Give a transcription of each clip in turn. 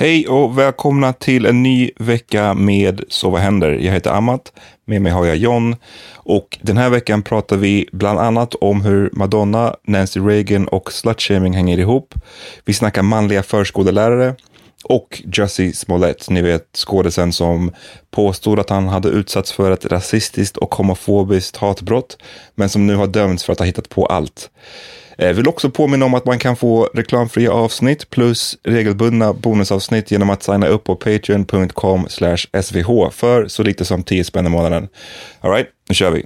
Hej och välkomna till en ny vecka med Så vad händer? Jag heter Amat, med mig har jag John och den här veckan pratar vi bland annat om hur Madonna, Nancy Reagan och slutshaming hänger ihop. Vi snackar manliga förskolelärare och Jussie Smollett, ni vet skådisen som påstod att han hade utsatts för ett rasistiskt och homofobiskt hatbrott, men som nu har dömts för att ha hittat på allt. Jag vill också påminna om att man kan få reklamfria avsnitt plus regelbundna bonusavsnitt genom att signa upp på patreon.com svh för så lite som 10 spänn i månaden. Alright, nu kör vi.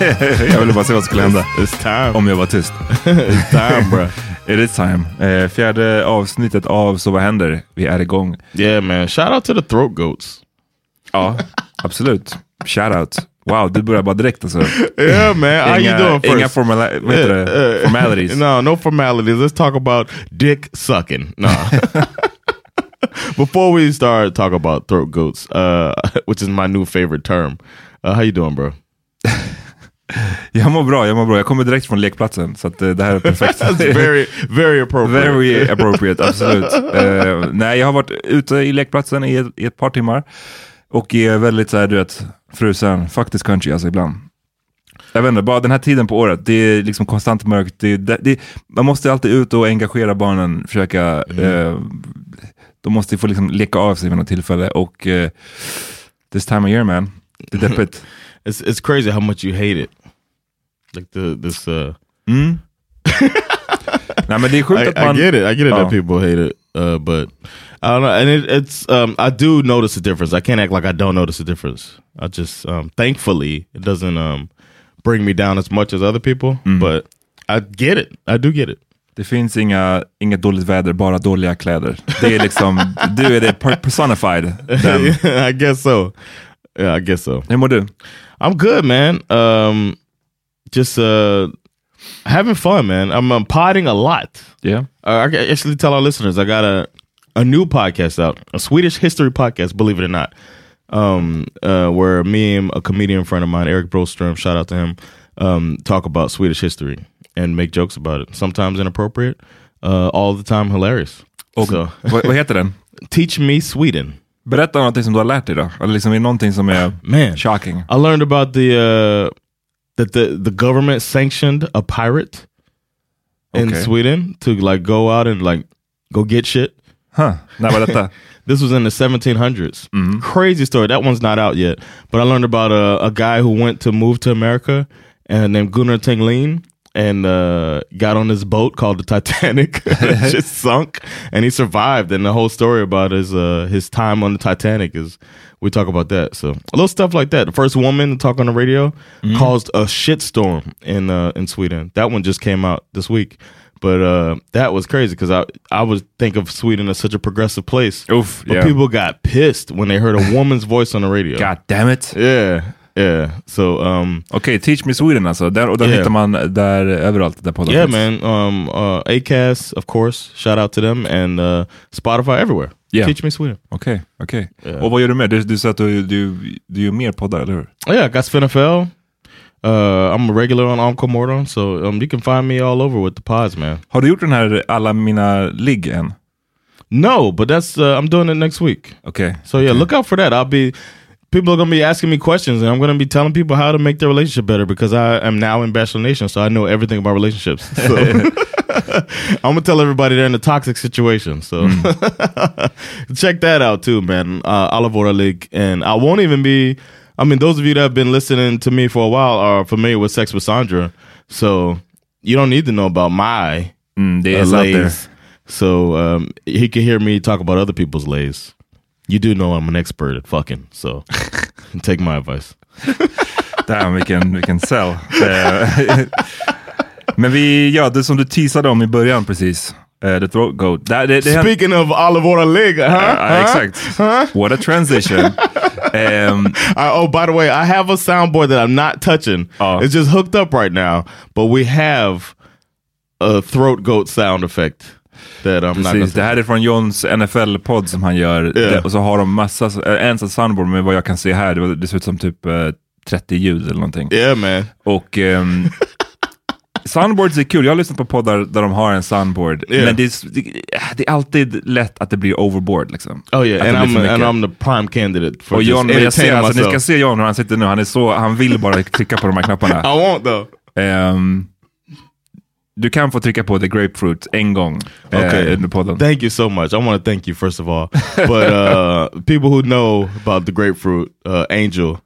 jag ville bara se vad som skulle hända. It's time. Om jag var tyst. It's time bro. It is time. Eh, fjärde avsnittet av Så vad händer? Vi är igång. Yeah man, shout out to the throat goats. Ja, absolut. Shout out. Wow, du börjar bara direkt alltså. Yeah man, how you doing first? Inga formala vad heter det? formalities. No, no formalities. Let's talk about dick sucking. No. Before we start talk about throat goats, uh, which is my new favorite term. Uh, how you doing bro? Jag mår bra, jag mår bra. Jag kommer direkt från lekplatsen, så eh, det här är perfekt. Very, very appropriate. Very appropriate, absolut. Eh, nej, jag har varit ute i lekplatsen i ett, i ett par timmar och är väldigt så här, du vet, frusen, faktiskt country alltså ibland. Jag vet inte, bara den här tiden på året, det är liksom konstant mörkt. Det, det, det, man måste alltid ut och engagera barnen, försöka, eh, de måste få liksom leka av sig vid något tillfälle och eh, this time of year man, det är deppigt. it's it's crazy how much you hate it. Like the this uh Nej, men det är sjukt I, att man... I get it. I get it Ja. that people hate it. Uh, but I don't know. And it, it's um, I do notice a difference. I can't act like I don't notice a difference. I just um, thankfully it doesn't um, bring me down as much as other people. Mm. But I get it. I do get it. Det finns inga, inget dåligt väder, bara dåliga kläder. Det är liksom, du är det personified. I guess so. Yeah, I guess so. Hur mår du? I'm good, man. Um, just uh, having fun, man. I'm, I'm potting a lot. Yeah. Uh, I can actually tell our listeners I got a a new podcast out, a Swedish history podcast. Believe it or not, um, uh, where me and a comedian friend of mine, Eric Broström, shout out to him, um, talk about Swedish history and make jokes about it. Sometimes inappropriate, uh, all the time hilarious. Okay. So, vad heter den? teach me Sweden. Berätta någonting som du har lärt dig då. Eller liksom är någonting som är Man, shocking. I learned about the uh, that the the government sanctioned a pirate in Okay. Sweden to like go out and like go get shit. Huh. När var detta? This was in the 1700s. Crazy story. That one's not out yet. But I learned about a, a guy who went to move to America and named Gunnar Tenglin and uh, got on this boat called the Titanic. It just sunk and he survived. And the whole story about his uh, his time on the Titanic is we talk about that. So a little stuff like that. The first woman to talk on the radio caused a shitstorm in uh, in Sweden. That one just came out this week. But uh, that was crazy because I I would think of Sweden as such a progressive place. Oof, But yeah. people got pissed when they heard a woman's voice on the radio. God damn it. Yeah, yeah. So, um, Okej, Teach Me Sweden alltså. Där, och den Yeah. hittar man där överallt där poddar yeah, man. Um, uh, Acast, of course. Shout out to them and uh, Spotify everywhere. Yeah. Teach me Sweden. Okej, okej. Yeah. Och vad gör du med? Du, du sa att du, du, du gör mer poddar, eller hur? Oh, yeah, I got Spinafel. Uh, I'm a regular on Amco Mordon, so um, you can find me all over with the pods, man. Har du gjort den här Alla mina ligg än? No, but that's uh, I'm doing it next week. Okej. So yeah, okej. look out for that. I'll be people are gonna be asking me questions, and I'm gonna be telling people how to make their relationship better because I am now in Bachelor Nation, so I know everything about relationships. So I'm gonna tell everybody they're in a toxic situation. So check that out too, man. Uh, Olivora League, and I won't even be. I mean, those of you that have been listening to me for a while are familiar with Sex with Sandra, so you don't need to know about my Mm, det så out there. So um, he can hear me talk about other people's lays. You do know I'm an expert at fucking, so take my advice. Damn, vilken, vilken sell. Eh, Men vi, ja, det som du teasade om i början precis. Uh, the throat goat. Det, det, det, Speaking of Olivora Leg, huh? Ja, Huh? exakt. What a transition. um, I, oh, by the way, I have a soundboard that I'm not touching. Oh. It's just hooked up right now, but we have a throat goat sound effect I'm not precis, det här är från Johns NFL-podd som han gör. Det, och så har de massa, eh, en sån soundboard med vad jag kan se här, det, var- det ser ut som typ eh, 30 ljud eller någonting. Yeah, man. Och ehm, soundboards är kul. Jag har lyssnat på poddar där de har en soundboard. Yeah. Men det är, det, det är alltid lätt att det blir overboard. Liksom. Oh yeah, and det I'm and. I'm the prime candidate for och John, jag ser, alltså, ni ska se John hur han sitter nu. Han, är så, han vill bara trycka på de här knapparna. I won't though. Ehm, du kan få trycka på the grapefruit en gång eh, Okay. under podden. Thank you so much. I want to thank you first of all, but uh, people who know about the grapefruit uh, angel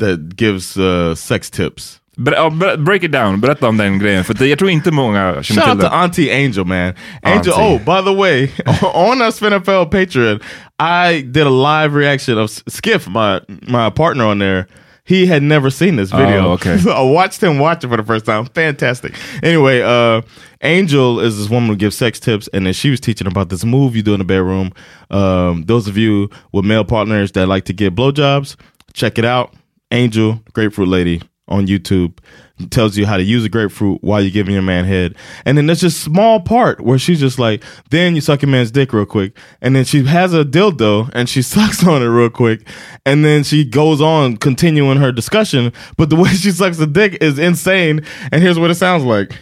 that gives uh, sex tips. Ja, ber, break it down, berätta om den grejen. För jag tror inte många känner Shout out to. Auntie Angel, man. Angel. Auntie. Oh, by the way, on our NFL Patreon, I did a live reaction of Skiff, my my partner on there. He had never seen this video. Oh, okay. so I watched him watch it for the first time. Fantastic. Anyway, uh, Angel is this woman who gives sex tips, and then she was teaching about this move you do in the bedroom. Um, those of you with male partners that like to get blowjobs, check it out. Angel, Grapefruit Lady on YouTube tells you how to use a grapefruit while you're giving your man head. And then there's this small part where she's just like, then you suck your man's dick real quick. And then she has a dildo and she sucks on it real quick. And then she goes on continuing her discussion. But the way she sucks the dick is insane. And here's what it sounds like.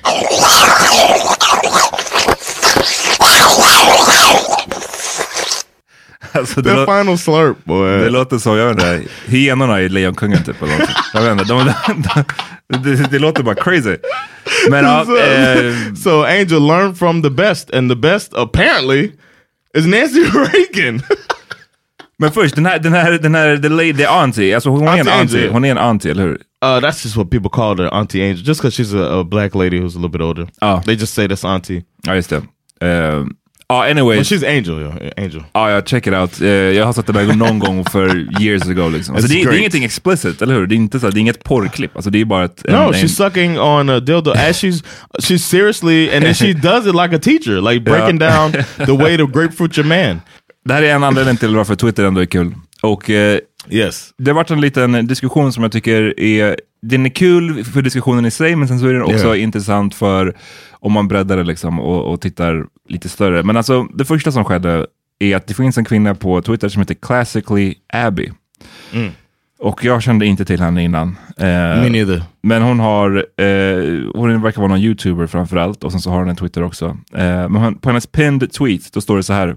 Alltså, The lå- final slurp, boy. det låter som, jag vet inte, hyenorna i Lejonkungen typ. Eller jag vet inte, de, de, de, det, det låter bara crazy. Men ja, so, eh, so Angel learned from the best, and the best apparently is Nancy Reagan. Men först, den här, den här, den här the lady, the auntie, alltså hon är en Auntie auntie, Angel. hon är en auntie, eller hur? Uh, that's just what people call her, Auntie Angel. Just because she's a, a black lady who's a little bit older. Oh. They just say that's Auntie. Ja, just det. Uh, ja, anyways. But she's Angel, yeah, Angel. Ja, ja, check it out. Eh, jag har sett den där någon gång för years ago. Liksom. Alltså, det, det är ingenting explicit, eller hur? Det är, inte så, det är inget porrklipp. Alltså, det är bara ett... No, en, she's sucking on a dildo as she's she's seriously, and then she does it like a teacher, like breaking down the way to grapefruit your man. Det här är en anledning till varför Twitter ändå är kul. Och eh, Yes. det har varit en liten diskussion som jag tycker är... Den är kul för diskussionen i sig, men sen så är den också Yeah. intressant för om man breddar det liksom och, och tittar lite större. Men alltså, det första som skedde är att det finns en kvinna på Twitter som heter Classically Abby. Och jag kände inte till henne innan. Eh. Men hon har, eh, hon verkar vara någon youtuber framförallt och sen så har hon en Twitter också. Eh, men på hennes pinned tweet, då står det så här.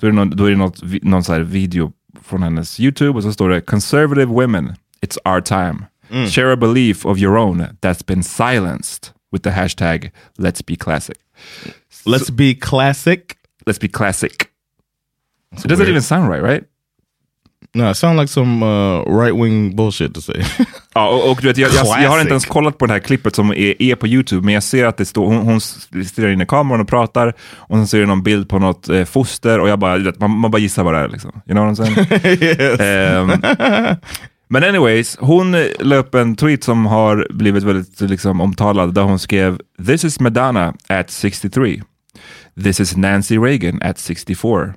Då är det, någon, då är det något, någon så här video från hennes YouTube och så står det Conservative women, it's our time. Share a belief of your own that's been silenced with the hashtag let's be classic. Let's be classic. Let's be classic. It doesn't even sound right, right? No, it sounds like some uh, right wing bullshit to say. Ja, och, och du vet, jag, jag, jag har inte ens kollat på det här klippet som är, är på YouTube, men jag ser att det står, hon, hon stirrar in i kameran och pratar, och sen är det någon bild på något eh, foster, och jag bara, vet, man, man bara gissar vad det är. Liksom. You know what I'm saying? Ehm, men anyways, hon eh, la upp en tweet som har blivit väldigt liksom, omtalad, där hon skrev “This is Madonna at 63. This is Nancy Reagan at 64.”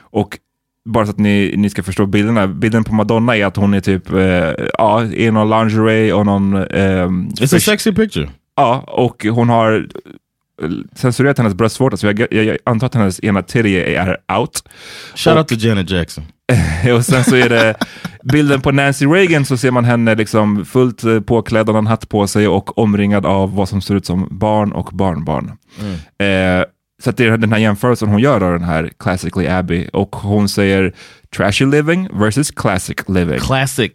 Och bara så att ni, ni ska förstå bilderna, bilden på Madonna är att hon är typ, eh, ja, i någon lingerie och någon... ehm, it's a sexy picture. Ja, och hon har eh, censurerat hennes bröstvårta, så jag, jag, jag antar att hennes ena titty är out. Shout Och- out to Janet Jackson. och sen så är det bilden på Nancy Reagan så ser man henne liksom fullt eh, påklädd och en hatt på sig och omringad av vad som ser ut som barn och barnbarn. Eh, så att det är den här jämförelsen hon gör av den här Classically Abby och hon säger trashy living versus classic living. Classic.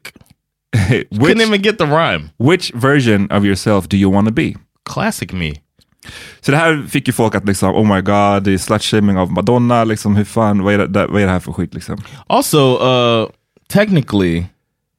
which, Couldn't even get the rhyme. which version of yourself do you want to be? Classic me. Så det här fick ju folk att liksom, oh my god, det är slutshaming av Madonna, liksom hur fan, vad är det, vad är det här för skit liksom? Also, uh, technically,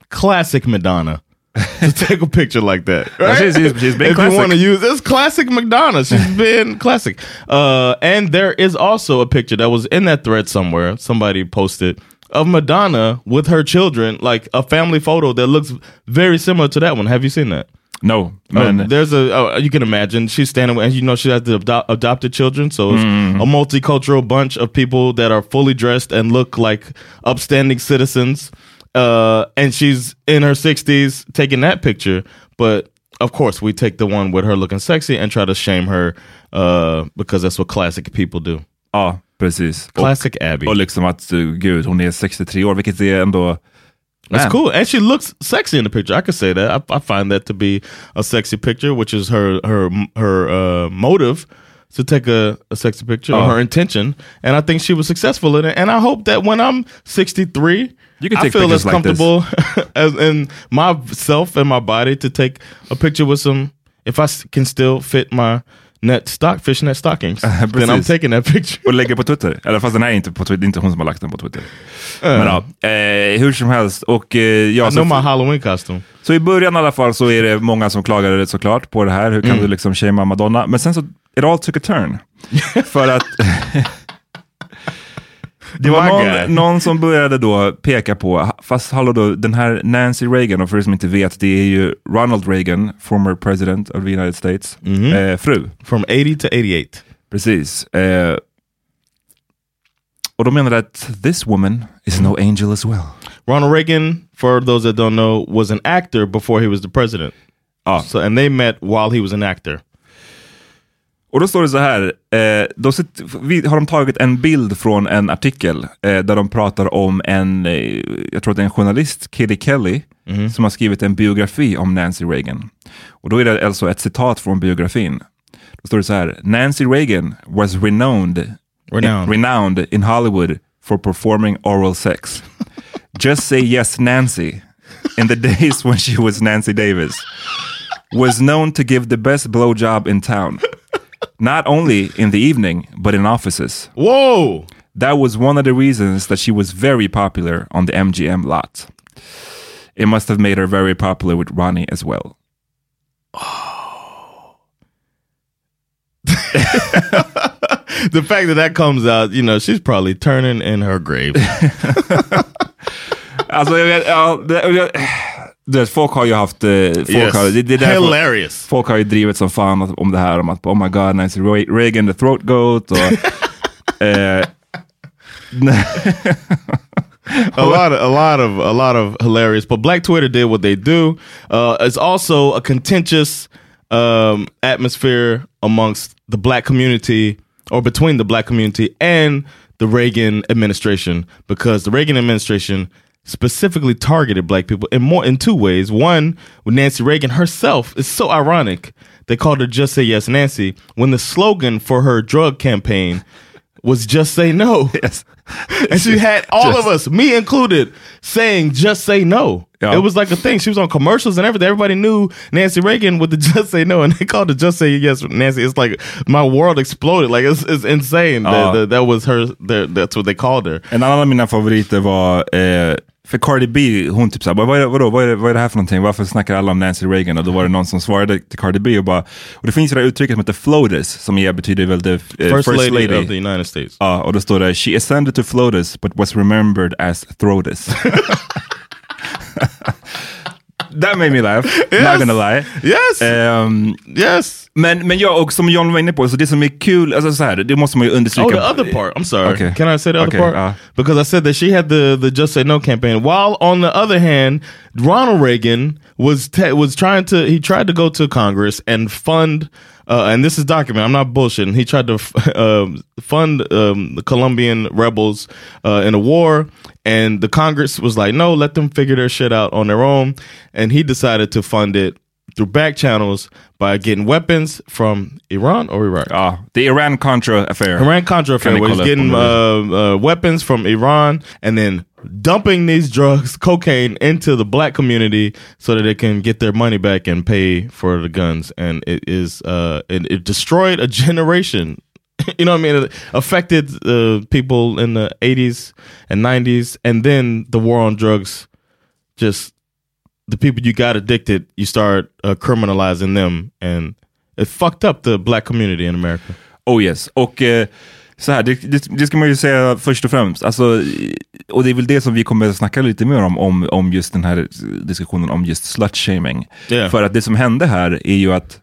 classic Madonna. to take a picture like that. Right? she's- she's- she's been if classic. you want to use it's classic Madonna. She's been classic. Uh, and there is also a picture that was in that thread somewhere. Somebody posted of Madonna with her children, like a family photo that looks very similar to that one. Have you seen that? No, men... Um, there's a oh, you can imagine she's standing and you know she has the ado- adopted children so it's Mm-hmm. a multicultural bunch of people that are fully dressed and look like upstanding citizens uh, and she's in her 60s taking that picture but of course we take the one with her looking sexy and try to shame her uh, because that's what classic people do Ja, precis. classic Abby Och liksom att, uh, gud, hon är 63 år, vilket är ändå... That's Man. cool, and she looks sexy in the picture. I could say that. I, I find that to be a sexy picture, which is her her her uh, motive to take a, a sexy picture, or her intention. And I think she was successful in it. And I hope that when I'm 63, You can I take feel as like comfortable as in myself and my body to take a picture with some. If I can still fit my net stock fishnet stockings, then I'm taking that picture. Och lägger på Twitter. Eller fast den här är inte på Twitter, det är inte hon som har lagt den på Twitter. Men ja, eh, hur som helst. Och, eh, ja, I know my Halloween costume. så i början i alla fall så är det många som klagade såklart på det här. Hur kan Mm. du liksom shamea Madonna? Men sen så, it all took a turn. För att det var någon, någon som började då peka på, fast hallå då, den här Nancy Reagan, och för er som inte vet, det är ju Ronald Reagan, former president of the United States, Mhm. eh, fru. From 80 to 88. Precis. Eh, och de menade att this woman is no angel as well. Ronald Reagan, for those that don't know, was an actor before he was the president. Ja. So, and they met while he was an actor. Och då står det så här, eh, då sitt, vi, har de tagit en bild från en artikel eh, där de pratar om en, eh, jag tror att det är en journalist, Kitty Kelly, som har skrivit en biografi om Nancy Reagan. Och då är det alltså ett citat från biografin. Då står det så här, Nancy Reagan was renowned, Renowned. renowned in Hollywood for performing oral sex. Just say yes Nancy, in the days when she was Nancy Davis, was known to give the best blowjob in town. Not only in the evening, but in offices. Whoa! That was one of the reasons that she was very popular on the MGM lot. It must have made her very popular with Ronnie as well. Oh. the fact that that comes out, you know, she's probably turning in her grave. Alltså, jag ja, det, folk har ju haft... eh, Folk Yes. har, det, det är därför- Hilarious. Folk har ju drivit som fan om det här, om att oh my god, Nancy Re- Reagan the throat goat. Och, eh, a lot of a lot of a lot of hilarious. But Black Twitter did what they do. Uh, it's also a contentious um, atmosphere amongst the black community or between the black community and the Reagan administration because the Reagan administration specifically targeted black people in more in two ways. One, with Nancy Reagan herself, it's so ironic. They called her Just Say Yes Nancy when the slogan for her drug campaign was just say no. yes. And she had all Just- of us, me included, saying just say no. It was like a thing. She was on commercials and everything. Everybody knew Nancy Reagan with the just say no, and they called it just say yes, Nancy. It's like my world exploded. Like it's, it's insane. Ja. That, that, that was her. That, that's what they called her. En annan av mina favoriter var, eh, för Cardi B, hon typ såhär, vad är, vadå, vad, är vad är det här för någonting? Varför snackar alla om Nancy Reagan? Och då var det någon som svarade till Cardi B och bara, och det finns ju det här uttrycket som heter floatus, som är, betyder väl the, eh, First, lady, of the United States. Ja, och då står det, she ascended to floatus but was remembered as throatus. That made me laugh, Yes. not gonna lie. Yes. Ehm, yes. men, men jag, och som John var inne på, så det som är kul, alltså så här, det måste man ju understryka. Oh, the other part. I'm sorry. Okay. Can I say the other Okay, part? uh. because I said that she had the the Just Say No campaign. While on the other hand, Ronald Reagan was was trying to he tried to go to Congress and fund. Uh, and this is documented. I'm not bullshitting. He tried to f- um, fund um, the Colombian rebels uh, in a war, and the Congress was like, "No, let them figure their shit out on their own." And he decided to fund it through back channels by getting weapons from Iran or Iraq. Ja, the affair. Iran Contra affair, Kan ni where he's getting uh, uh, weapons from Iran and then dumping these drugs, cocaine, into the black community so that they can get their money back and pay for the guns. And it is uh, it, it destroyed a generation. you know what I mean? It affected uh, people in the 80s and 90s, and then the war on drugs just the people you got addicted, you start uh, criminalizing them, and it fucked up the black community in America. Oh yes, eh, så här, det, det, det ska man ju säga först och främst. Alltså, och det är väl det som vi kommer att snacka lite mer om, om, om just den här diskussionen om just slut-shaming. Yeah. För att det som hände här är ju att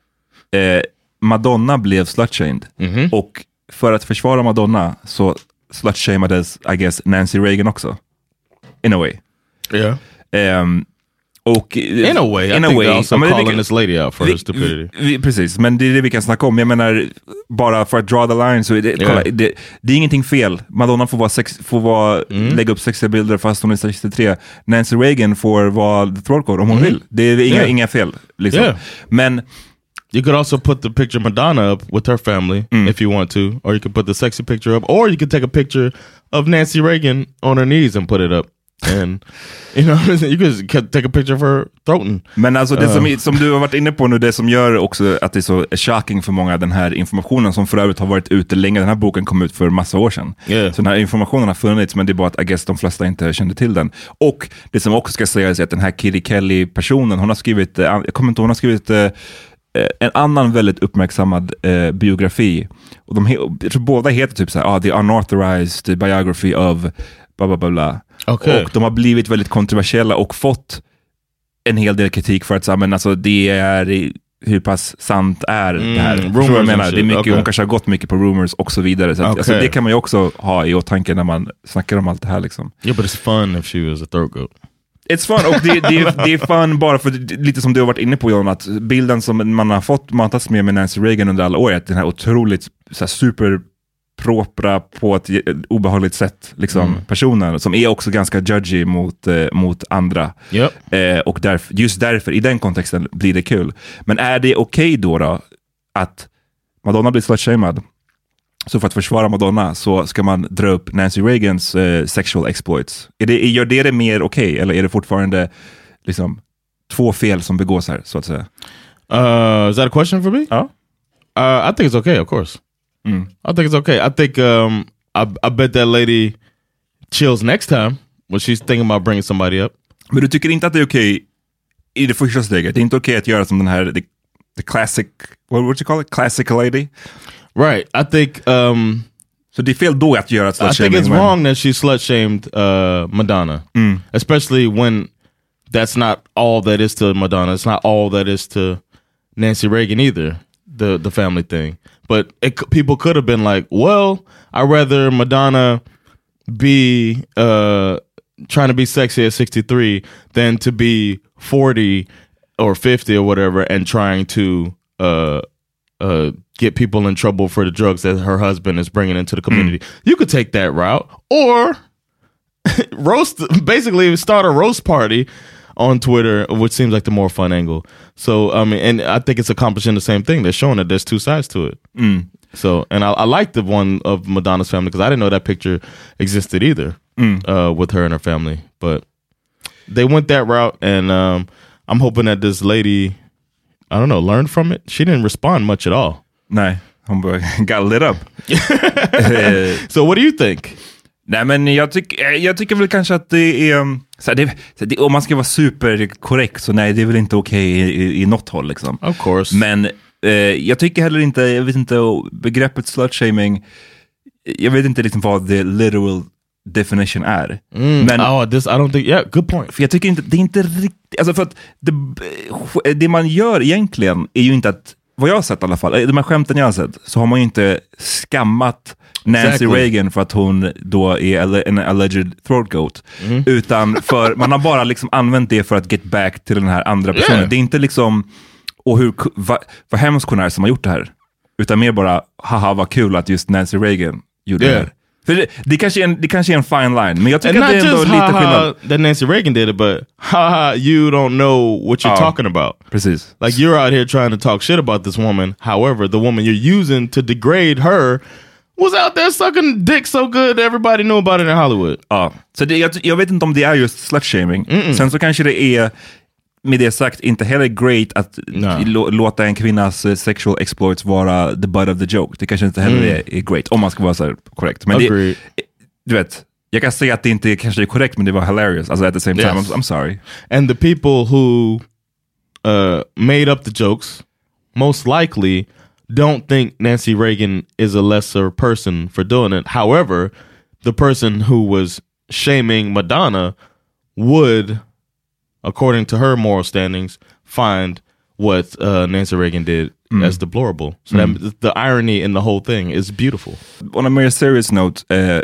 eh, Madonna blev slut-shamed. Och för att försvara Madonna så slut-shamades, I guess, Nancy Reagan också. In a way. Yeah. Ehm, och, In a way, I think they're also Ja, calling this lady out for vi- her stupidity. Vi, precis, men det är det vi kan snacka om. Jag menar, bara för att draw the line så är det, Yeah. kolla, det, det är ingenting fel. Madonna får, vara sex, får vara, Mm. lägga upp sexiga bilder fast hon är 63. Nancy Reagan får vara the throat goat om hon vill. Det är inga, Mm. Yeah. inga fel. Liksom. Yeah. Men You could also put the picture of Madonna up with her family if you want to, or you could put the sexy picture up, or you could take a picture of Nancy Reagan on her knees and put it up. And you know, you could take a picture of her throating. Men alltså det som, som du har varit inne på nu, det som gör också att det är så shocking för många, den här informationen som för övrigt har varit ute länge. Den här boken kom ut för massa år sedan. Yeah. Så den här informationen har funnits, men det är bara att I guess, de flesta inte kände till den. Och det som också ska sägas är att den här Kitty Kelly-personen, hon har skrivit, eh, jag kommer inte hon har skrivit eh, eh, en annan väldigt uppmärksammad eh, biografi. Och de, jag tror båda heter typ så här, ah, The Unauthorized Biography of bla bla bla. bla. Okej. Och de har blivit väldigt kontroversiella och fått en hel del kritik för att så men alltså, det är hur pass sant är det här? Mm, jag rumors and menar? Det är mycket, okej. Hon kanske har gått mycket på rumors och så vidare. Så att, alltså, det kan man ju också ha i åtanke när man snackar om allt det här. Liksom. Yeah, but it's fun if she was a throat goat. It's fun, och det, det, är- det är fun bara för, lite som du har varit inne på John, att bilden som man har fått matats med med Nancy Reagan under alla år, är att den här otroligt så här, super propra på ett obehagligt sätt liksom, personen, som är också ganska judgy mot, eh, mot andra. Yep. Eh, och därf, just därför, i den kontexten, blir det kul. Men är det okej då, då att Madonna blir slutshamed, så för att försvara Madonna så ska man dra upp Nancy Reagans eh, sexual exploits. Är det, gör det det mer okej, eller är det fortfarande liksom, två fel som begås här, så att säga? Uh, is that a question for me? Ja. Uh, I think it's okay, of course. Mm. I think it's okay. I think um, I, I bet that lady chills next time when she's thinking about bringing somebody up. Men du tycker inte att det är okej i det första steget? Det är inte okej att göra som den här, the, the classic, what would you call it? Classic lady? Right. I think um, Så det är fel då att göra I think it's wrong that she slut shamed uh, Madonna, especially when that's not all that is to Madonna. It's not all that is to Nancy Reagan either. The the family thing, but it, people could have been like, "Well, I'd rather Madonna be uh, trying to be sexy at sixty three than to be forty or fifty or whatever and trying to." Uh, uh, get people in trouble for the drugs that her husband is bringing into the community. You could take that route, or roast, basically start a roast party on Twitter, which seems like the more fun angle. So, I mean, and I think it's accomplishing the same thing. They're showing that there's two sides to it. So, and I, I like the one of Madonna's family because I didn't know that picture existed either uh, with her and her family. But they went that route, and um, I'm hoping that this lady, I don't know, learned from it. She didn't respond much at all. Hon bara got lit up. So, what do you think? Nej men jag, tyck, eh, jag tycker väl kanske att det är, um, så här, det, så det, om man ska vara superkorrekt så nej det är väl inte okej i, i, i något håll liksom. Of course. Men eh, jag tycker heller inte, jag vet inte, begreppet slutshaming, jag vet inte liksom vad the literal definition är. Men oh, this I don't think. Yeah, good point. för jag tycker inte, det är inte riktigt, alltså för att det, det man gör egentligen är ju inte att, vad jag har sett i alla fall, eh, de här skämten jag har sett, så har man ju inte skammat Nancy Exactly. Reagan för att hon då är en alleged throat goat. Mm. Utan för, man har bara liksom använt det för att get back till den här andra personen. Yeah. Det är inte liksom, och hur, vad hemskt hon är som har gjort det här. Utan mer bara, haha vad kul att just Nancy Reagan gjorde Yeah. det här. För det, det, kanske är en, det kanske är en fine line, men jag And att det är ändå just lite ha skillnad. that Nancy Reagan did it, but ha ha you don't know what you're Ja. talking about. Precis. Like you're out here trying to talk shit about this woman. However, the woman you're using to degrade her was out there sucking dick so good everybody knew about it in Hollywood. Ja, så det, jag, jag vet inte om det är just slutshaming. Sen så kanske det är, med det sagt, inte heller great att lå, låta en kvinnas eh, sexual exploits vara the butt of the joke. Det kanske inte heller är, är great, om man ska vara så korrekt. Men det, du vet, jag kan säga att det inte kanske är korrekt, men det var hilarious. Alltså at the same time, Yes. I'm, I'm sorry. And the people who uh, made up the jokes most likely don't think Nancy Reagan is a lesser person for doing it. However, the person who was shaming Madonna would, according to her moral standings, find what uh, Nancy Reagan did as deplorable. So that, the irony in the whole thing is beautiful. On a more serious note, eh,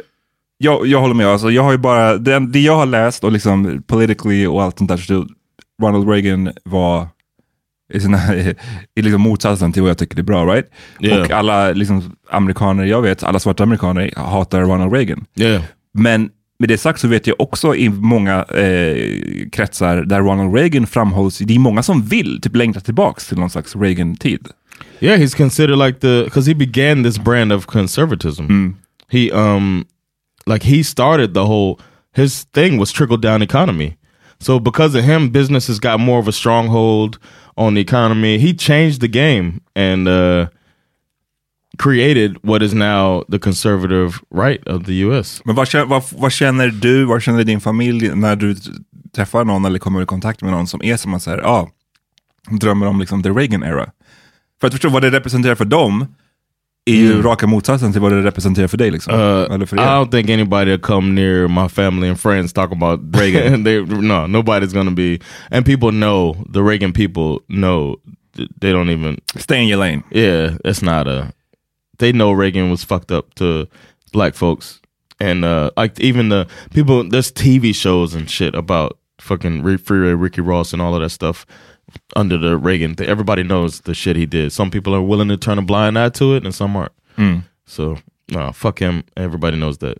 jag, jag håller med. Alltså, jag har ju bara, det, det jag har läst och liksom politically och allt sånt där, så Ronald Reagan var i, sina, i liksom motsatsen till vad jag tycker är bra, right? Yeah. Och alla liksom, amerikaner jag vet, alla svarta amerikaner hatar Ronald Reagan. Yeah. Men med det sagt så vet jag också i många eh, kretsar där Ronald Reagan framhålls, det är många som vill typ längta tillbaks till någon slags Reagan-tid. Yeah, he's considered like the because he began this brand of conservatism. He um like he started the whole his thing was trickle down economy. So because of him, businesses got more of a stronghold on the economy. He changed the game and uh created what is now the conservative right of the US. Men vad, vad, vad känner du, vad känner din familj när du träffar någon eller kommer i kontakt med någon som är som man säger, ja, drömmer om liksom the Reagan era? För att förstå vad det representerar för dem är ju raka motsatsen till vad det representerar för dig. Liksom. Uh, eller för I er. don't think anybody will come near my family and friends talk about Reagan. they no, nobody's gonna be. And people know the Reagan people know th- they don't even. Stay in your lane. Yeah, it's not a. They know Reagan was fucked up to black folks, and uh like even the people. There's TV shows and shit about fucking Re- Freeway Ricky Ross and all of that stuff under the Reagan. thing. Everybody knows the shit he did. Some people are willing to turn a blind eye to it, and some aren't. So no, fuck him. Everybody knows that.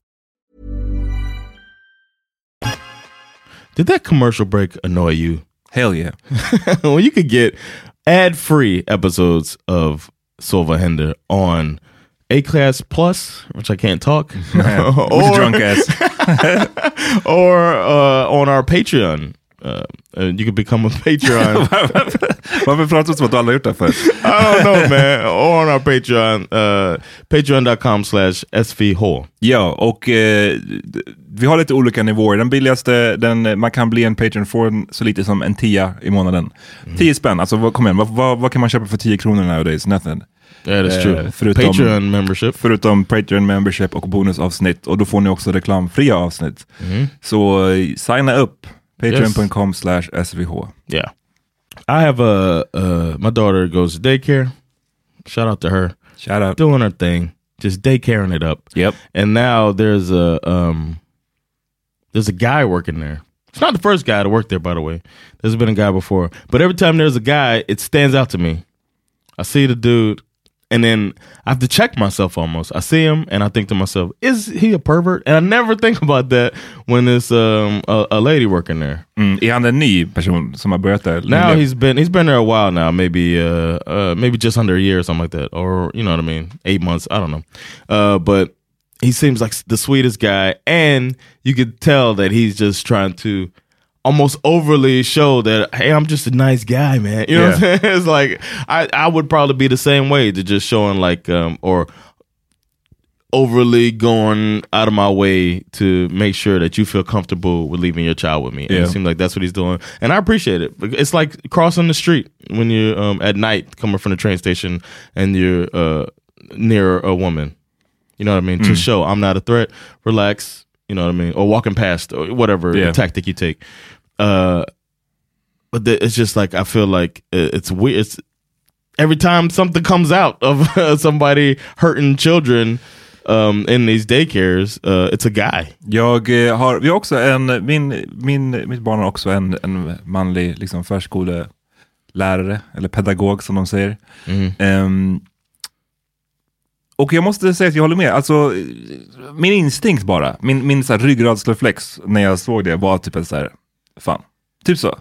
Did that commercial break annoy you? Hell yeah. well, you could get ad-free episodes of Silva Hender on A Class Plus, which I can't talk, Or drunk ass. or uh, on our Patreon. Uh, uh, you can become a Patreon. Varför pratar du som att du aldrig gjort det förr? I don't know, man. Or on our Patreon, uh, patreon.com slash svh. Ja, och eh, vi har lite olika nivåer. Den billigaste, den, man kan bli en Patreon för så lite som en tia i månaden. Mm. 10 spänn, alltså vad, kom igen, vad, vad, vad kan man köpa för 10 kronor nowadays? Nothing. Yeah, that's true. förutom- Patreon membership. Förutom Patreon membership och bonusavsnitt och då får ni också reklamfria avsnitt. Mm. Så signa upp, patreon.com slash svh. Yeah. I have a, uh, my daughter goes to daycare. Shout out to her. Shout out. Doing her thing. Just daycaring it up. Yep. And now there's a, um, there's a guy working there. It's not the first guy to work there, by the way. There's been a guy before. But every time there's a guy, it stands out to me. I see the dude, and then I have to check myself almost. I see him, and I think to myself, is he a pervert? And I never think about that when it's um, a, a lady working there. Mm. Är han en ny person som har börjat där? Now he's been he's been there a while now, maybe uh, uh maybe just under a year or something like that, or you know what I mean, eight months. I don't know, uh, but he seems like the sweetest guy, and you could tell that he's just trying to almost overly show that hey, I'm just a nice guy, man. You know what I'm saying? It's like I I would probably be the same way to just showing like um or overly going out of my way to make sure that you feel comfortable with leaving your child with me. And Yeah. it seems like that's what he's doing. And I appreciate it. It's like crossing the street when you're um, at night coming from the train station and you're uh, near a woman. You know what I mean? To show I'm not a threat, relax, you know what I mean? Or walking past or whatever Yeah. tactic you take. Uh, but the, it's just like I feel like it- it's weird. It's every time something comes out of somebody hurting children um, in these daycares, uh, it's a guy. Jag eh, har, vi har också en, min, min, mitt barn har också en, en manlig liksom, förskolelärare, eller pedagog som de säger. Ehm, och jag måste säga att jag håller med. Alltså, min instinkt bara, min, min så här, ryggradsreflex när jag såg det var typ så här, fan, typ så.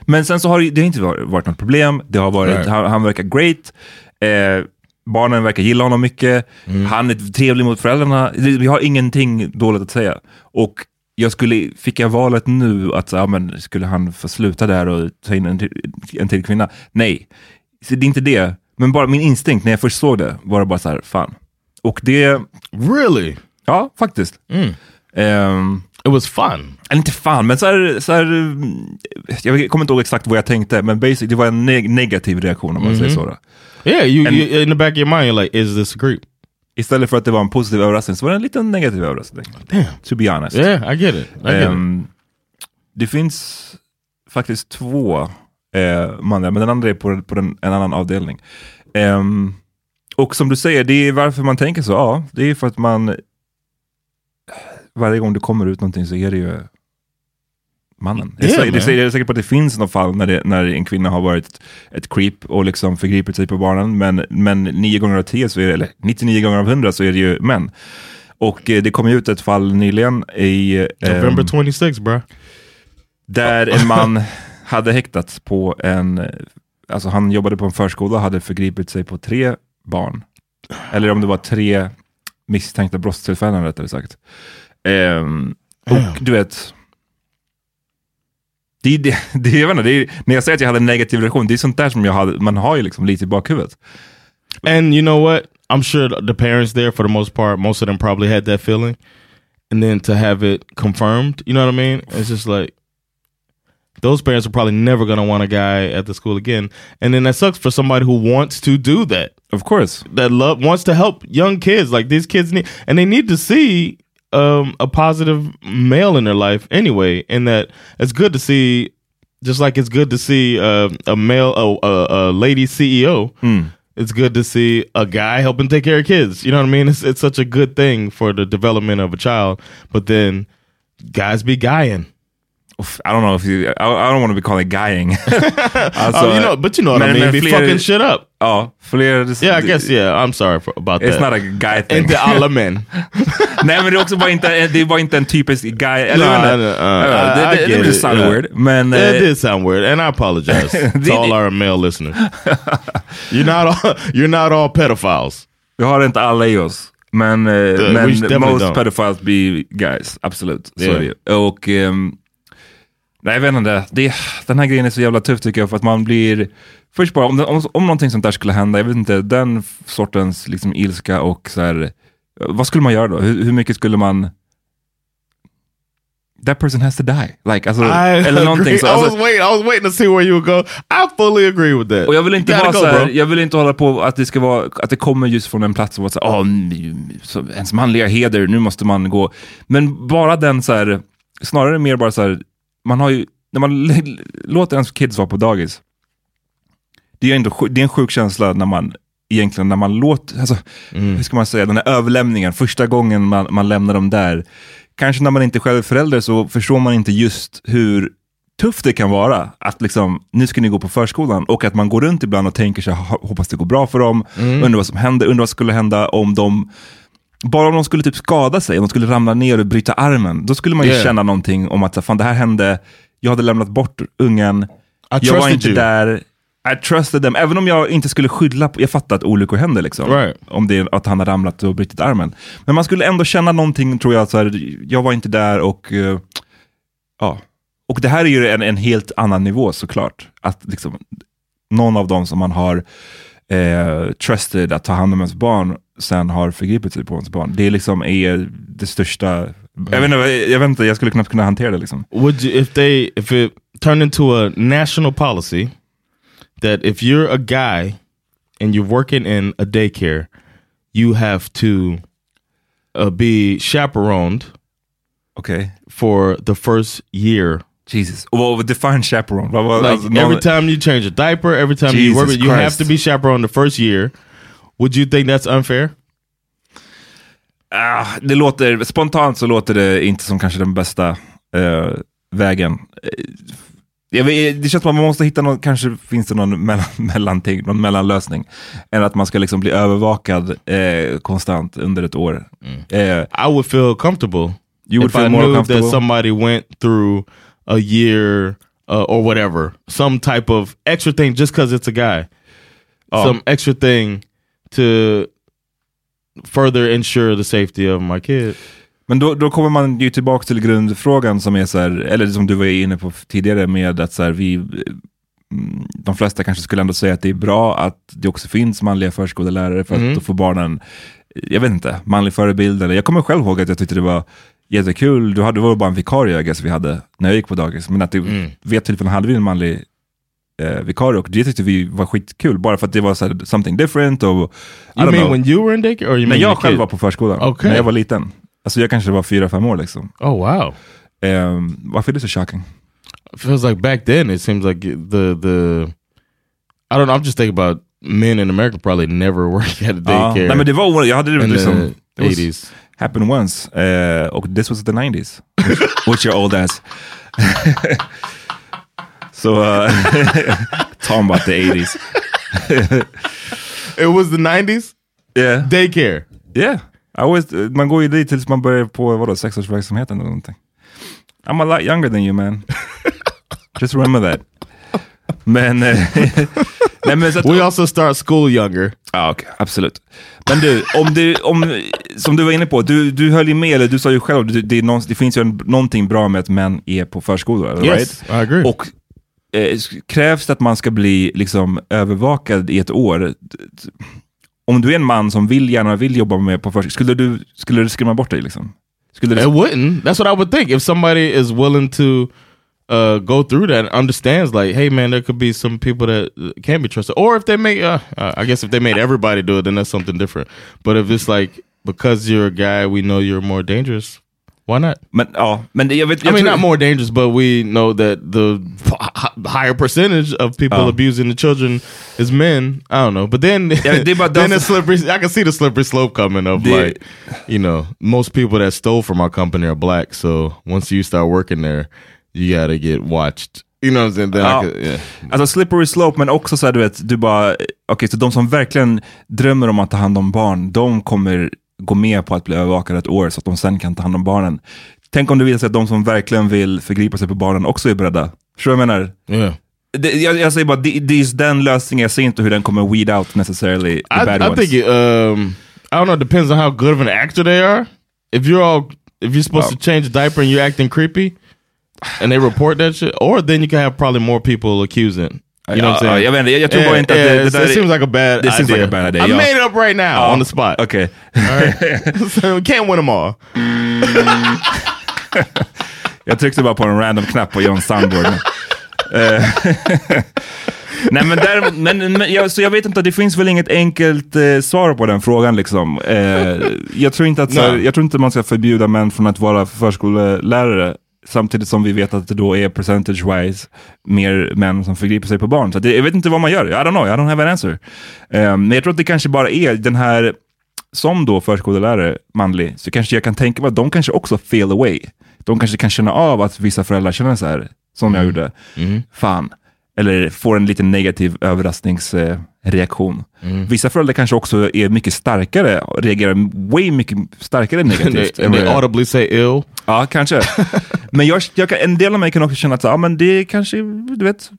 Men sen så har det, det har inte varit, varit något problem, det har varit, han, han verkar great, eh, barnen verkar gilla honom mycket, han är trevlig mot föräldrarna, vi har ingenting dåligt att säga. Och jag skulle, fick jag valet nu att ja, men, skulle han få sluta där och ta in en, till- en till kvinna? Nej, så det är inte det. Men bara min instinkt när jag först såg det var det bara så här, fan. Och det, Really? ja faktiskt. Ehm, It was fun. eller inte fan, men så här, så här, mm, jag kommer inte ihåg exakt vad jag tänkte, men basic, det var en neg- negativ reaktion om man säger så. Då. Yeah, you, And- you in the back of your mind, you're like, is this a creep? Istället för att det var en positiv överraskning så var det en liten negativ överraskning. Damn. To be honest. Yeah, I get it. I get it. Ehm, det finns faktiskt två eh, manliga, men den andra är på, på den, en annan avdelning. Ehm, och som du säger, det är varför man tänker så. Ja, det är för att man varje gång det kommer ut någonting så är det ju mannen. Jag är jag är säker på att det finns något fall när, det, när en kvinna har varit ett creep och liksom förgripit sig på barnen, men, men nio gånger av tio, så är det, eller 99 gånger av 100 så är det ju män. Och eh, det kom ju ut ett fall nyligen i... ehm, November 26 bro. där en man hade häktats på en, alltså han jobbade på en förskola och hade förgripit sig på tre barn. Eller om det var tre misstänkta brottstillfällen rättare sagt. Ehm, och du vet, det, det, det, jag inte, det är, när jag säger att jag hade en negativ reaktion, det är sånt där som jag hade, man har ju liksom lite i bakhuvudet. And you know what? I'm sure the parents there, for the most part, most of them probably had that feeling. And then to have it confirmed, you know what I mean? It's just like those parents are probably never going to want a guy at the school again. And then that sucks for somebody who wants to do that. Of course. That love wants to help young kids. Like these kids need, and they need to see um, a positive male in their life anyway. And that it's good to see, just like it's good to see uh, a male, a, a, a lady CEO. It's good to see a guy helping take care of kids. You know what I mean? It's it's such a good thing for the development of a child. But then guys be guying. I don't know if you, I, I don't want to be called guying. alltså, oh, you know, but you know what I mean. Be fucking shit up. Ja, fler... Yeah, I guess. Yeah, I'm sorry for, about It's that. It's not a guy thing. Inte alla män. Nej men det är också bara inte, det är bara inte en typisk guy. Eller, No, no, inte. uh, Jag vet I- det, det, det it, sound yeah. weird. Men it eh, did sound weird, and I apologize to all our male listeners. You're not all, you're not all pedophiles. vi har inte alla i oss. Men, eh, we men most don't. pedophiles be guys. Absolut. Så Yeah. är det. Och... ehm, nej jag vet inte. Det, den här grejen är så jävla tuff tycker jag. För att man blir... Först bara, om, om, om någonting sånt där skulle hända, jag vet inte, den sortens liksom ilska och så här, Vad skulle man göra då? Hur, hur mycket skulle man... That person has to die. Like, alltså, I eller någonting så. I Alltså, was waiting. I was waiting to see where you would go. I fully agree with that. Och jag vill inte vara gotta så go, här, jag vill inte hålla på att det ska vara, att det kommer just från en plats som "Åh, mm, så, ens manliga heder, nu måste man gå. Men bara den så här, snarare mer bara så här, man har ju, när man låter ens kids vara på dagis, det är ändå det är en sjuk känsla när man egentligen när man låter, alltså, hur ska man säga, den här överlämningen, första gången man, man lämnar dem där, kanske när man inte själv är förälder så förstår man inte just hur tufft det kan vara att liksom, nu ska ni gå på förskolan och att man går runt ibland och tänker sig, "Ha- hoppas det går bra för dem, undrar vad som händer, undrar vad skulle hända om de bara om de skulle typ skada sig, om de skulle ramla ner och bryta armen, då skulle man ju Yeah. känna någonting om att fan, det här hände, jag hade lämnat bort ungen, jag var inte you. där, I trusted them, även om jag inte skulle skylla på, jag fattar att olyckor händer liksom, Right. om det är att han har ramlat och brutit armen. Men man skulle ändå känna någonting, tror jag, så här, jag var inte där och eh, ja. Och det här är ju en, en helt annan nivå såklart. Att liksom, någon av dem som man har eh, trusted att ta hand om ens barn sen har förgripit sig på ens barn. Det är liksom är det största, jag, vet inte, jag vet inte, jag skulle knappt kunna hantera det liksom. Would you, if they, if it turned into a national policy that if you're a guy and you're working in a daycare, you have to uh, be chaperoned Okej. for the first year. Jesus. Vad define chaperone? Like alltså, någon- every time you change a diaper, every time you work, Jesus you have to be chaperoned the first year. Would you think that's unfair? Ah, det låter, spontant så låter det inte som kanske den bästa eh, vägen. Eh, vet, det känns som att man måste hitta någon, kanske finns det någon mellan, mellanting, någon mellanlösning. Än att man ska liksom bli övervakad eh, konstant under ett år. Eh, I would feel comfortable You would if feel I more knew comfortable? that somebody went through a year uh, or whatever, some type of extra thing just because it's a guy, Oh. some extra thing to further ensure the safety of my kid. Men då, då kommer man ju tillbaka till grundfrågan som är så här, eller som du var inne på tidigare med att så här, vi, mm, de flesta kanske skulle ändå säga att det är bra att det också finns manliga förskollärare för att Mm. då får barnen, jag vet inte, manlig förebild. Eller, jag kommer själv ihåg att jag tyckte det var jättekul, du hade, det var bara en vikarie guess, vi hade när jag gick på dagis, men att det, Mm. vid ett tillfälle hade vi en manlig eh, vikarie och det tyckte vi var skitkul, bara för att det var så här, something different. Och, I You mean know. when you were in daycare, or you När mean jag själv kid? var på förskolan, Okej. när jag var liten. Alltså jag kanske var fyra, fem år liksom. Oh wow! Um, varför är det så shocking? It feels like back then it seems like the the I don't know. I'm just thinking about men in America probably never worked at a daycare. nej men det var, jag hade det liksom, the det var, 80s. Happened once. Uh, och this was the 90s. Which, which you're old ass. so, uh, talking about the 80s. It was the 90s? Yeah. Daycare? Yeah. I always, man går ju dit tills man börjar på vadå, sexårsverksamheten eller någonting. I'm a lot younger than you man. Just remember that. Men... eh, nej, men så att, We also start school younger. Ja, okej, absolut. Men du, om du, om, som du var inne på, du, du höll ju med, eller du sa ju själv, det, det, någon, det finns ju en, någonting bra med att män är på förskolor, Yes, right? I agree. Och eh, krävs det att man ska bli liksom övervakad i ett år? Om du är en man som vill gärna vill jobba med på förskola, skulle du, skulle du skrämma bort dig? Liksom? Skulle det, It wouldn't. That's what I would think. If somebody is willing to uh, go through that understands, like, hey, man, there could be some people that can't be trusted. Or if they make, uh, uh, I guess if they made everybody do it, then that's something different. But if it's like, because you're a guy, we know you're more dangerous. Why not? men, ja, men jag vet, I mean, not more dangerous, but we know that the higher percentage of people Oh. abusing the children is men. I don't know, but then Yeah, they- but then it's slippery. I can see the slippery slope coming of The- like, you know, most people that stole from our company are black. So once you start working there, you got to get watched. You know what I'm saying? Then Ja. Could, yeah. Alltså slippery slope, men också så här, du vet, du bara, okej, så de som verkligen drömmer om att ta hand om barn, de kommer gå med på att bli övervakade ett år så att de sen kan ta hand om barnen. Tänk om det visar sig att de som verkligen vill förgripa sig på barnen också är beredda. Förstår du vad jag menar? Yeah. Det, jag, jag säger bara, det, det är den lösningen, jag ser inte hur den kommer weed out necessarily the I, bad I ones. think it, um, I don't know. Depends on how good of an actor they are. If you're all, if you're supposed Oh. to change diaper and you're acting creepy, and they report that shit, or then you can have probably more people accusing. You know what I'm Ja, saying? jag vet inte, jag tror bara inte att det- det där it är- seems like a bad seems idea. like a bad idea, I made it up right now on the spot. All right? so we can't win them all. Jag tryckte bara på en random knapp på Johns soundboard. Eh, Nej men, där, men, men jag, så jag vet inte, det finns väl inget enkelt eh, svar på den frågan liksom. Eh, jag, tror inte att, så här, Nej. jag tror inte man ska förbjuda män från att vara förskollärare, samtidigt som vi vet att det då är percentage-wise mer män som förgriper sig på barn. Så det, jag vet inte vad man gör, I don't know, I don't have an answer. Eh, men jag tror att det kanske bara är den här, som då förskollärare, manlig, så kanske jag kan tänka mig att de kanske också feel away. De kanske kan känna av att vissa föräldrar känner så här, som jag gjorde. Fan. Eller får en lite negativ överraskningsreaktion. Vissa föräldrar kanske också är mycket starkare, reagerar way mycket starkare they, negativt. they jag- audibly say ill. Ja, kanske. men jag, jag en del av mig kan också känna att ja, men det kanske, du vet,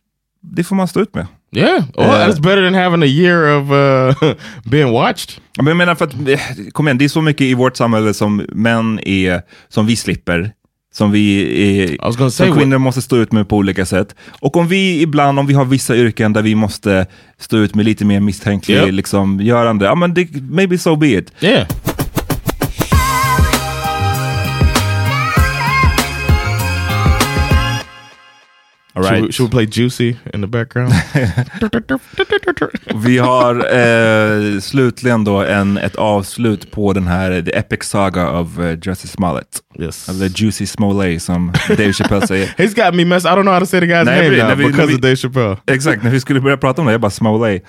det får man stå ut med. Yeah. Well, Uh, that's better than having a year of uh, being watched. Men jag menar för att, eh, kom igen, det är så mycket i vårt samhälle som män är, som vi slipper. Som vi är, som kvinnor måste stå ut med på olika sätt. Och om vi ibland, om vi har vissa yrken där vi måste stå ut med lite mer misstänklig Yep. liksom, görande, ja men maybe so be it. Yeah. All Should, we, should we play Juicy in the background? Vi har eh, slutligen då en, ett avslut på den här The Epic Saga of uh, Justice Smollett. yes. the Juicy Smollett som Dave Chappelle säger. He's got me messed. I don't know how to say the guy's Nej, name men- now vi- because vi- of Dave Chappelle. Exakt, när vi skulle börja prata om det, jag bara Smollett.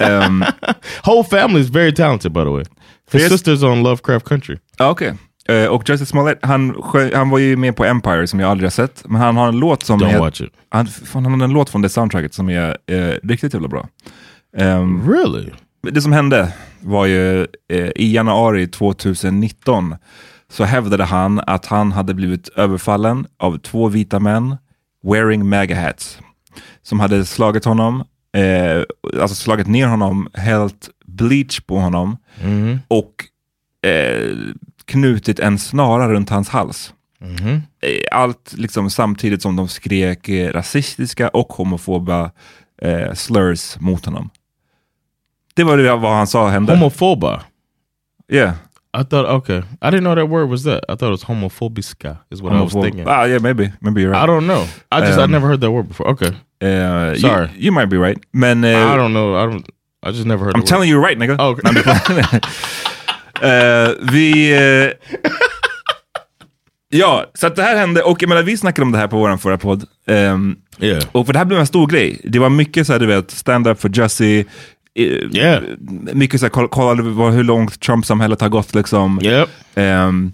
Um, Whole family is very talented, by the way. His sister's on Lovecraft Country. Ja, Okej. Eh, och Justice Smollett, han, han var ju med på Empire som jag aldrig har sett. Men han har en låt som... Don't är- watch it. Han, fan, han har en låt från det soundtracket som är eh, riktigt jävla bra. Ehm, Really? det som hände var ju eh, i januari 2019 så hävdade han att han hade blivit överfallen av två vita män wearing MAGA hats. Som hade slagit honom, alltså slagit ner honom, hällt bleach på honom och eh, knutit en snara runt hans hals. Eh, Allt liksom samtidigt som de skrek eh, rasistiska och homofoba eh, slurs mot honom. Det var det vad han sa hände. Homophoba. yeah. I thought okay. I didn't know that word was that. I thought it was homophobisca. Is what I was thinking. Ah, yeah, maybe. Maybe you're right. I don't know. I just I Um, never heard that word before. Okay. Uh, Sorry. You, you might be right. Men... I Uh, don't know. I don't. I just never heard. I'm telling you right, nigga. Oh, okay. Eh, vi... eh, ja, så att det här hände, och jag menar, vi snackade om det här på vår förra podd. Ehm, Yeah. och för det här blev en stor grej. Det var mycket så här, du vet, stand up for Jussie. Yeah. mycket så här, koll- kollade vad, hur långt Trump-samhället har gått liksom. Yep. Ehm,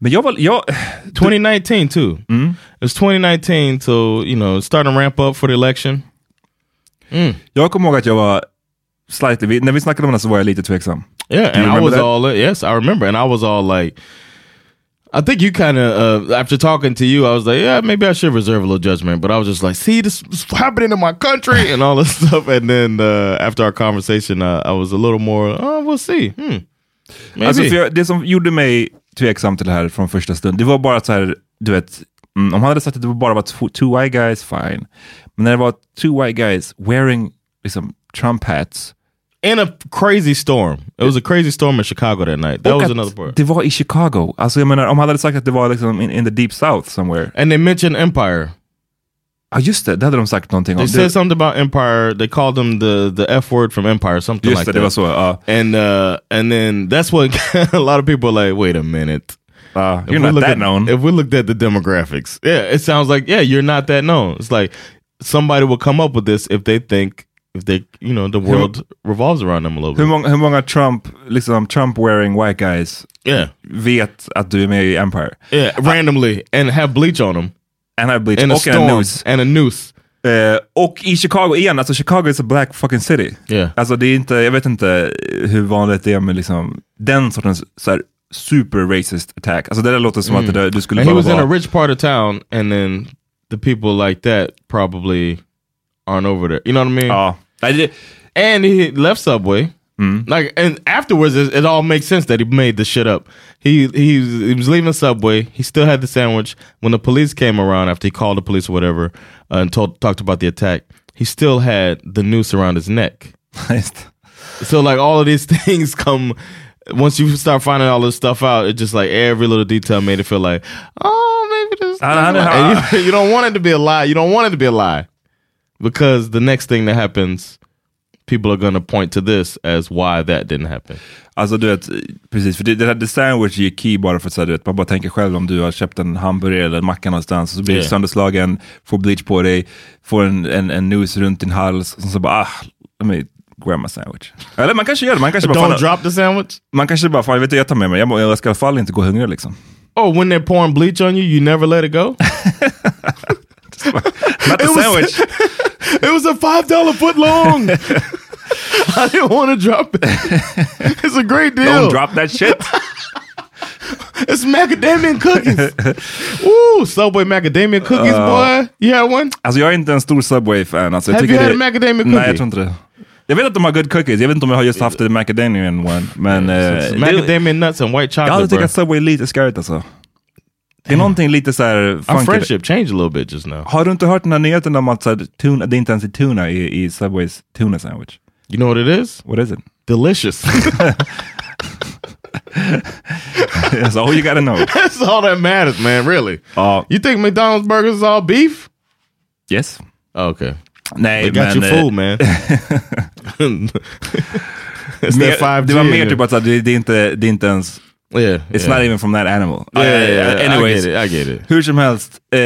men jag var, jag, 2019 too. Mm. It was 2019 so you know starting ramp up for the election. jag kommer ihåg att jag var slightly, när vi snackade om det så var jag lite tveksam. Yeah, and I was that? all yes, I remember, and I was all like, I think you kind of uh, after talking to you, I was like, yeah, maybe I should reserve a little judgment, but I was just like, see, this is happening in my country and all this stuff, and then uh, after our conversation, uh, I was a little more, oh, we'll see, hmm. Maybe. Alltså, för jag, det som gjorde mig tveksam till det här från första stund, det var bara så här, du vet, mm, om han hade sagt att det bara var two, two white guys, fine. Men när det var two white guys wearing liksom, Trump hats, in a crazy storm. It was a crazy storm in Chicago that night. That och was another part. det var i Chicago. Alltså jag menar, om han hade sagt att det var liksom in, in the deep south somewhere. And they mentioned Empire. Ja just det, det hade de sagt någonting om. They said something about Empire. They called them the the F word from Empire, something just like det, det that. var så. Ja. And uh, and then that's what a lot of people are like. Wait a minute. If you're not that at, known. If we looked at the demographics, yeah, it sounds like yeah, you're not that known. It's like somebody will come up with this if they think if they you know the world revolves around them a little Hur bit. många, hur många Trump, liksom Trump wearing white guys Yeah, vet att du är med i Empire? yeah, randomly and have bleach on them And I bleach and a och en storm noose. and a noose. Eh, och i Chicago igen, alltså Chicago is a black fucking city. Yeah. Alltså det är inte, jag vet inte hur vanligt det är med liksom den sortens så här, super racist attack. Alltså det där låter som att det där, du skulle And he bara was in vara... a rich part of town, and then the people like that probably aren't over there. You know what I mean? Ja. Nej, det, and he left Subway. Like, and afterwards, it, it all makes sense that he made the shit up. He he he was leaving Subway. He still had the sandwich. When the police came around after he called the police or whatever uh, and told talked about the attack, he still had the noose around his neck. So like all of these things come once you start finding all this stuff out. It just like every little detail made it feel like, oh, maybe this. I don't know. You, you don't want it to be a lie. You don't want it to be a lie because the next thing that happens, people are going to point to this as why that didn't happen. alltså du vet, precis, för det, det här the sandwich ju key bara för att så här, du vet, man bara tänker själv om du har köpt en hamburgare eller en macka någonstans och så blir du Yeah. sönderslagen, får bleach på dig, får en, en, en noose runt din hals och så bara ah, let me grab my sandwich. Eller man kanske gör det, man kanske bara Don't fan, drop the sandwich. Man kanske bara, fan, vet du, jag tar med mig, jag, jag ska i alla fall inte gå hungrig liksom. Oh, when they're pouring bleach on you, you never let it go. Not the It was- sandwich. it was a five dollar foot long. I didn't want to drop it. It's a great deal. Don't drop that shit. It's macadamia cookies. Ooh, Subway macadamia cookies, uh, boy. You had one? Alltså jag är inte en stor Subway-fan. Alltså, jag Have you had det- a macadamia Nej, cookie? jag tror inte det. Jag vet att de har good cookies, jag vet inte om jag har just haft det macadamian one. Men uh, It's det, macadamia nuts and white chocolate, alltid bro. tyckt att Subway är lite scary alltså. Det är någonting lite så här Our friendship changed a little bit just now. Har du inte hört den här nyheten om att så här, tuna, det inte ens är tuna i, i Subways tuna sandwich? You know what it is? What is it? Delicious. That's all you gotta know. That's all that matters, man. Really? Ja, You think McDonald's burgers is all beef? yes. Oh, okay. Nej, They got men... you eh, fooled, man. mer- that 5G. det var mer typ att det, det, är inte, det är inte ens... yeah, It's yeah. not even from that animal. Yeah, yeah, Uh, yeah. anyways. I get it. I get it. Hur som helst, eh,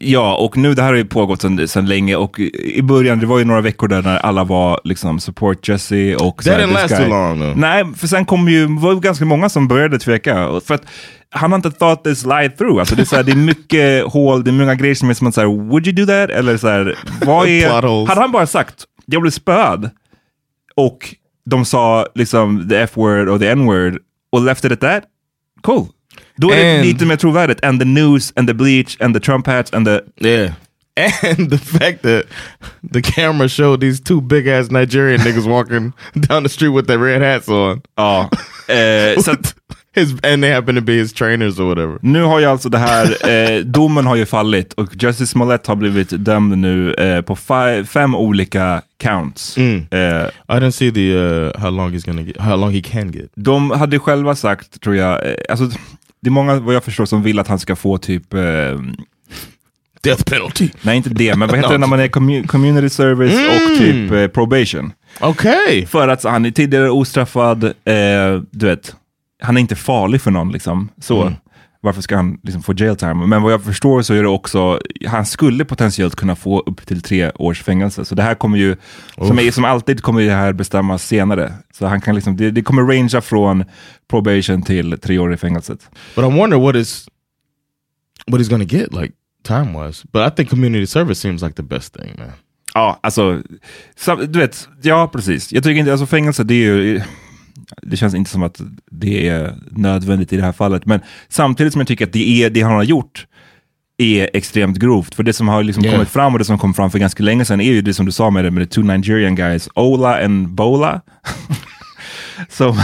ja, och nu det här har ju pågått sedan länge och i början, det var ju några veckor där när alla var liksom support Jesse och That didn't last guy. too long, though. Nej, för sen kom ju, var ju ganska många som började tveka. För att han har inte thought this lie through. Alltså det, är så här, det är mycket hål, det är många grejer som är som att säga, would you do that? Eller så här, vad är... Hade han bara sagt, jag blev spöad och de sa liksom the F-word och the N-word och left it at that, cool. Då är det lite mer trovärdigt. And the news, and the bleach, and the Trump hats, and the... Yeah. And the fact that the camera showed these two big ass Nigerian niggas walking down the street with their red hats on. Ja. Eh, så att, His and they happen to be his trainers or whatever. nu har ju alltså det här, eh, domen har ju fallit och Justice Smollett har blivit dömd nu eh, på fi- fem olika counts. Mm. Eh, I didn't see the uh, how long he's gonna get, how long he can get. de hade själva sagt, tror jag, eh, alltså, det är många vad jag förstår som vill att han ska få typ eh, Death penalty. Nej, inte det, men vad heter det när man är commu- community service och typ eh, probation? Okay. För att han är tidigare ostraffad, eh, du vet, han är inte farlig för någon liksom. Så. varför ska han liksom få jail time? Men vad jag förstår så är det också, han skulle potentiellt kunna få upp till tre års fängelse. Så det här kommer ju, som, är, som alltid kommer det här bestämmas senare. Så han kan liksom, det, det kommer rangea från probation till tre år i fängelset. But I wonder what is what he's gonna get like time wise. But I think community service seems like the best thing man. Ja, alltså, du vet, ja precis. Jag tycker inte, alltså fängelse det är ju, det känns inte som att det är nödvändigt i det här fallet. Men samtidigt som jag tycker att det, är, det han har gjort är extremt grovt. För det som har liksom Yeah. kommit fram och det som kom fram för ganska länge sedan är ju det som du sa med det med the two Nigerian guys, Ola and Bola. Som,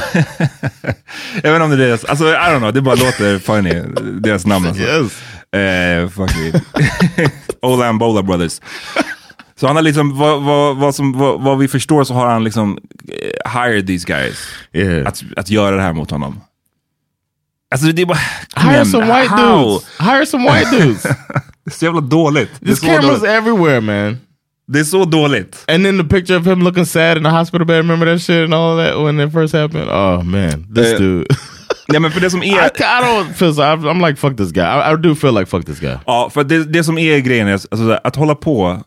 jag vet inte om det är deras, alltså I don't know, det bara låter funny, deras namn alltså. Yes. Eh, fuck it. Ola and Bola Brothers. Så han har liksom, vad, vad, vad, som, vad, vi förstår så har han liksom eh, hired these guys Yeah. att, att göra det här mot honom. Alltså det är bara, Hire some white how? dudes. Hire some white dudes. Det är så jävla dåligt. Så cameras dåligt. everywhere, man. det är så dåligt. And then the picture of him looking sad in the hospital bed. Remember that shit and all that when it first happened? Oh man, this Uh, dude. Nej men för det som I, är, I don't feel so. I'm, like fuck this guy. I, I do feel like fuck this guy. ja, för det, det som är grejen är, alltså, att hålla på,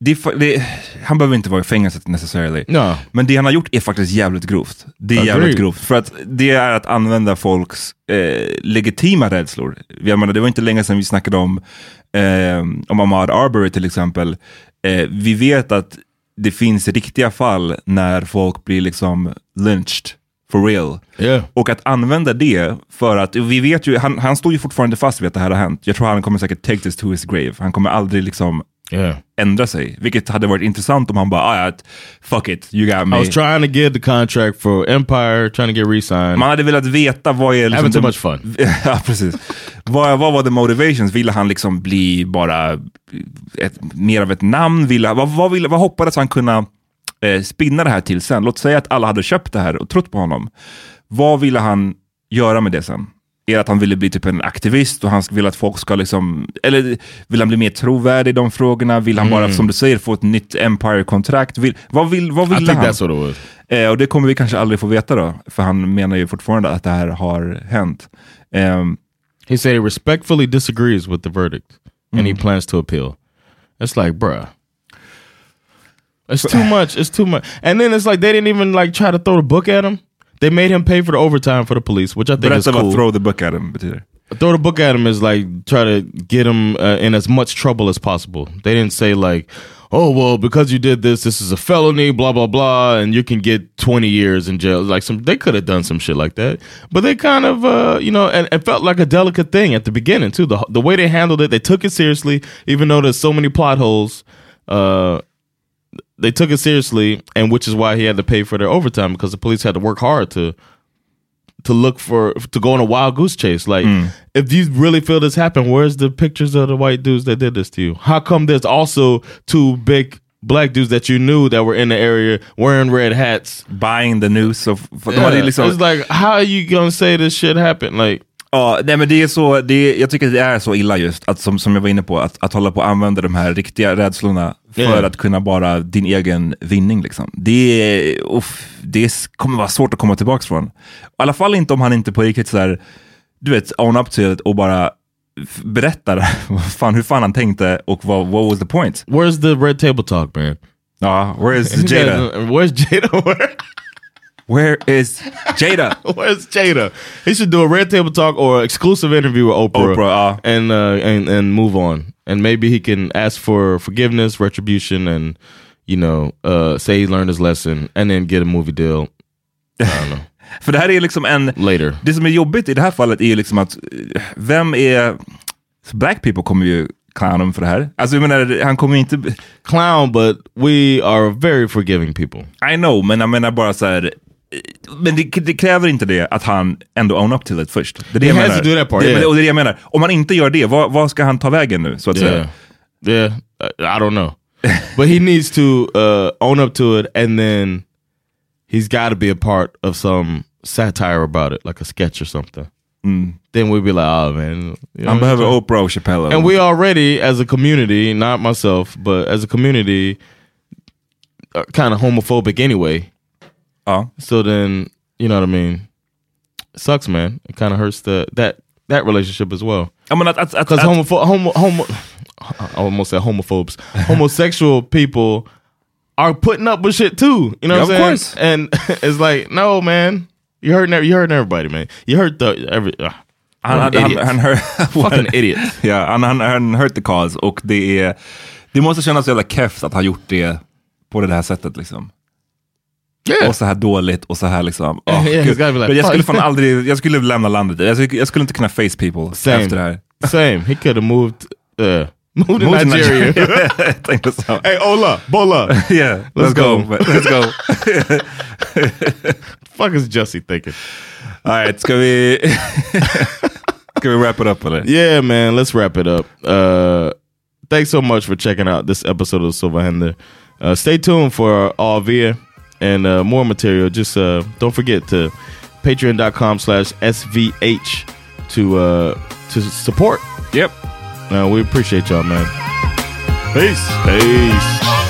det, det, han behöver inte vara i fängelset necessarily. No. Men det han har gjort är faktiskt jävligt grovt. Det är jävligt grovt. För att det är att använda folks eh, legitima rädslor. Jag menar, det var inte länge sedan vi snackade om, eh, om Ahmad Arbery till exempel. Eh, vi vet att det finns riktiga fall när folk blir liksom lynched for real. Yeah. Och att använda det för att, vi vet ju, han, han står ju fortfarande fast vid att det här har hänt. Jag tror han kommer säkert take this to his grave. Han kommer aldrig liksom Yeah. ändra sig. Vilket hade varit intressant om han bara, ah, fuck it, you got me. I was trying to get the contract for Empire, trying to get re-signed. Man hade velat veta vad är... Having too much fun. ja, precis. vad, vad var the motivations? Ville han liksom bli bara ett, mer av ett namn? Ville, vad, vad, ville, vad hoppades han kunna eh, spinna det här till sen? Låt säga att alla hade köpt det här och trott på honom. Vad ville han göra med det sen? Är att han ville bli typ en aktivist och han vill att folk ska liksom, eller vill han bli mer trovärdig i de frågorna? Vill han bara, som du säger, få ett nytt Empire-kontrakt? Vill, vad vill, vad think han? was. Eh, och det kommer vi kanske aldrig få veta då, för han menar ju fortfarande att det här har hänt. Ehm, He said he respectfully disagrees with the verdict and he plans to appeal. It's like, bruh. It's too much. It's too much. And then it's like they didn't even like try to throw the book at him. They made him pay for the overtime for the police, which I think is berätta cool. throw the book at him throw the book at him is like try to get him uh, in as much trouble as possible. They didn't say like, "Oh well, because you did this, this is a felony, blah blah blah, and you can get twenty years in jail." Like some, they could have done some shit like that, but they kind of, uh, you know, and it felt like a delicate thing at the beginning too. The the way they handled it, they took it seriously, even though there's so many plot holes. Uh, they took it seriously, and which is why he had to pay for their overtime because the police had to work hard to to look for to go on a wild goose chase. Like, hmm. if you really feel this happened, where's the pictures of the white dudes that did this to you? How come there's also two big black dudes that you knew that were in the area wearing red hats? Buying the news. Of, för Yeah. liksom, It's like, how are you gonna say this shit happened? Like, ja, nej, men det är så, det är, jag tycker det är så illa just, att, som, som jag var inne på, att, att hålla på och använda de här riktiga rädslorna för Yeah. att kunna bara din egen vinning. Liksom. Det, uff, det kommer vara svårt att komma tillbaka från. I alla fall inte om han inte på riktigt så här, du vet, own up till it och bara berättar fan, hur fan han tänkte och vad what was the point. where's the red table talk, man? Ja, where is Jada? Where's Jada? Where? Is Jada? Where's Jada? He should do a red table talk or an exclusive interview with Oprah, Oprah, uh. and uh, and and move on. And maybe he can ask for forgiveness, retribution, and you know, uh, say he learned his lesson, and then get a movie deal. I don't know. För det här är liksom en... Later. Det som är jobbigt i det här fallet är ju liksom att, eh, vem är... Black people kommer ju clowna för det här. Alltså jag menar, han kommer ju inte... Clown, but we are very forgiving people. I know, men jag menar bara så här... Men det, det kräver inte det att han ändå own up till it först. Det är det jag menar. det, yeah. Och det är det jag menar. Om han inte gör det, vad, ska han ta vägen nu? Så att Yeah, säga? yeah. I don't know, but he needs to uh, own up to it, and then he's got to be a part of some satire about it, like a sketch or something. Then we'd be like, oh man, you know, Han behöver Oprah Chappelle. And we already, as a community, not myself, but as a community, are kind of homophobic anyway. Ja. So then, you know what I mean? It sucks, man. It kind of hurts the that that relationship as well. I mean, because homopho- homo, homo, I almost said homophobes, homosexual people are putting up with shit too. You know Yeah, what I'm of saying? course. And it's like, no, man, you hurting, every- you hurting everybody, man. You hurt the every. Uh, Han, han, han, hör, Fucking idiot. Ja, han, han, han hurt the cause och det är det måste kännas jävla keft att ha gjort det på det här sättet liksom. Yeah. Och så här dåligt och så här liksom. åh, Yeah, like, jag skulle fan aldrig, jag skulle lämna landet. Jag skulle, jag skulle inte kunna face people Same. efter det här. Same. He could have moved. Uh, moved Moved Nigeria. Nigeria. Tänkte så. hey, Ola, Bola. Yeah, let's, Let's go. go. Let's go. fuck is Jussie thinking? All right, ska vi, ska vi wrap it up eller? Yeah, man. Let's wrap it up. Uh, thanks so much for checking out this episode of Silva Hender. Uh, stay tuned for Alvia and uh, more material. Just uh, don't forget to patreon.com slash svh to uh, to support. Yep. Uh, we appreciate y'all, man. Peace. Peace.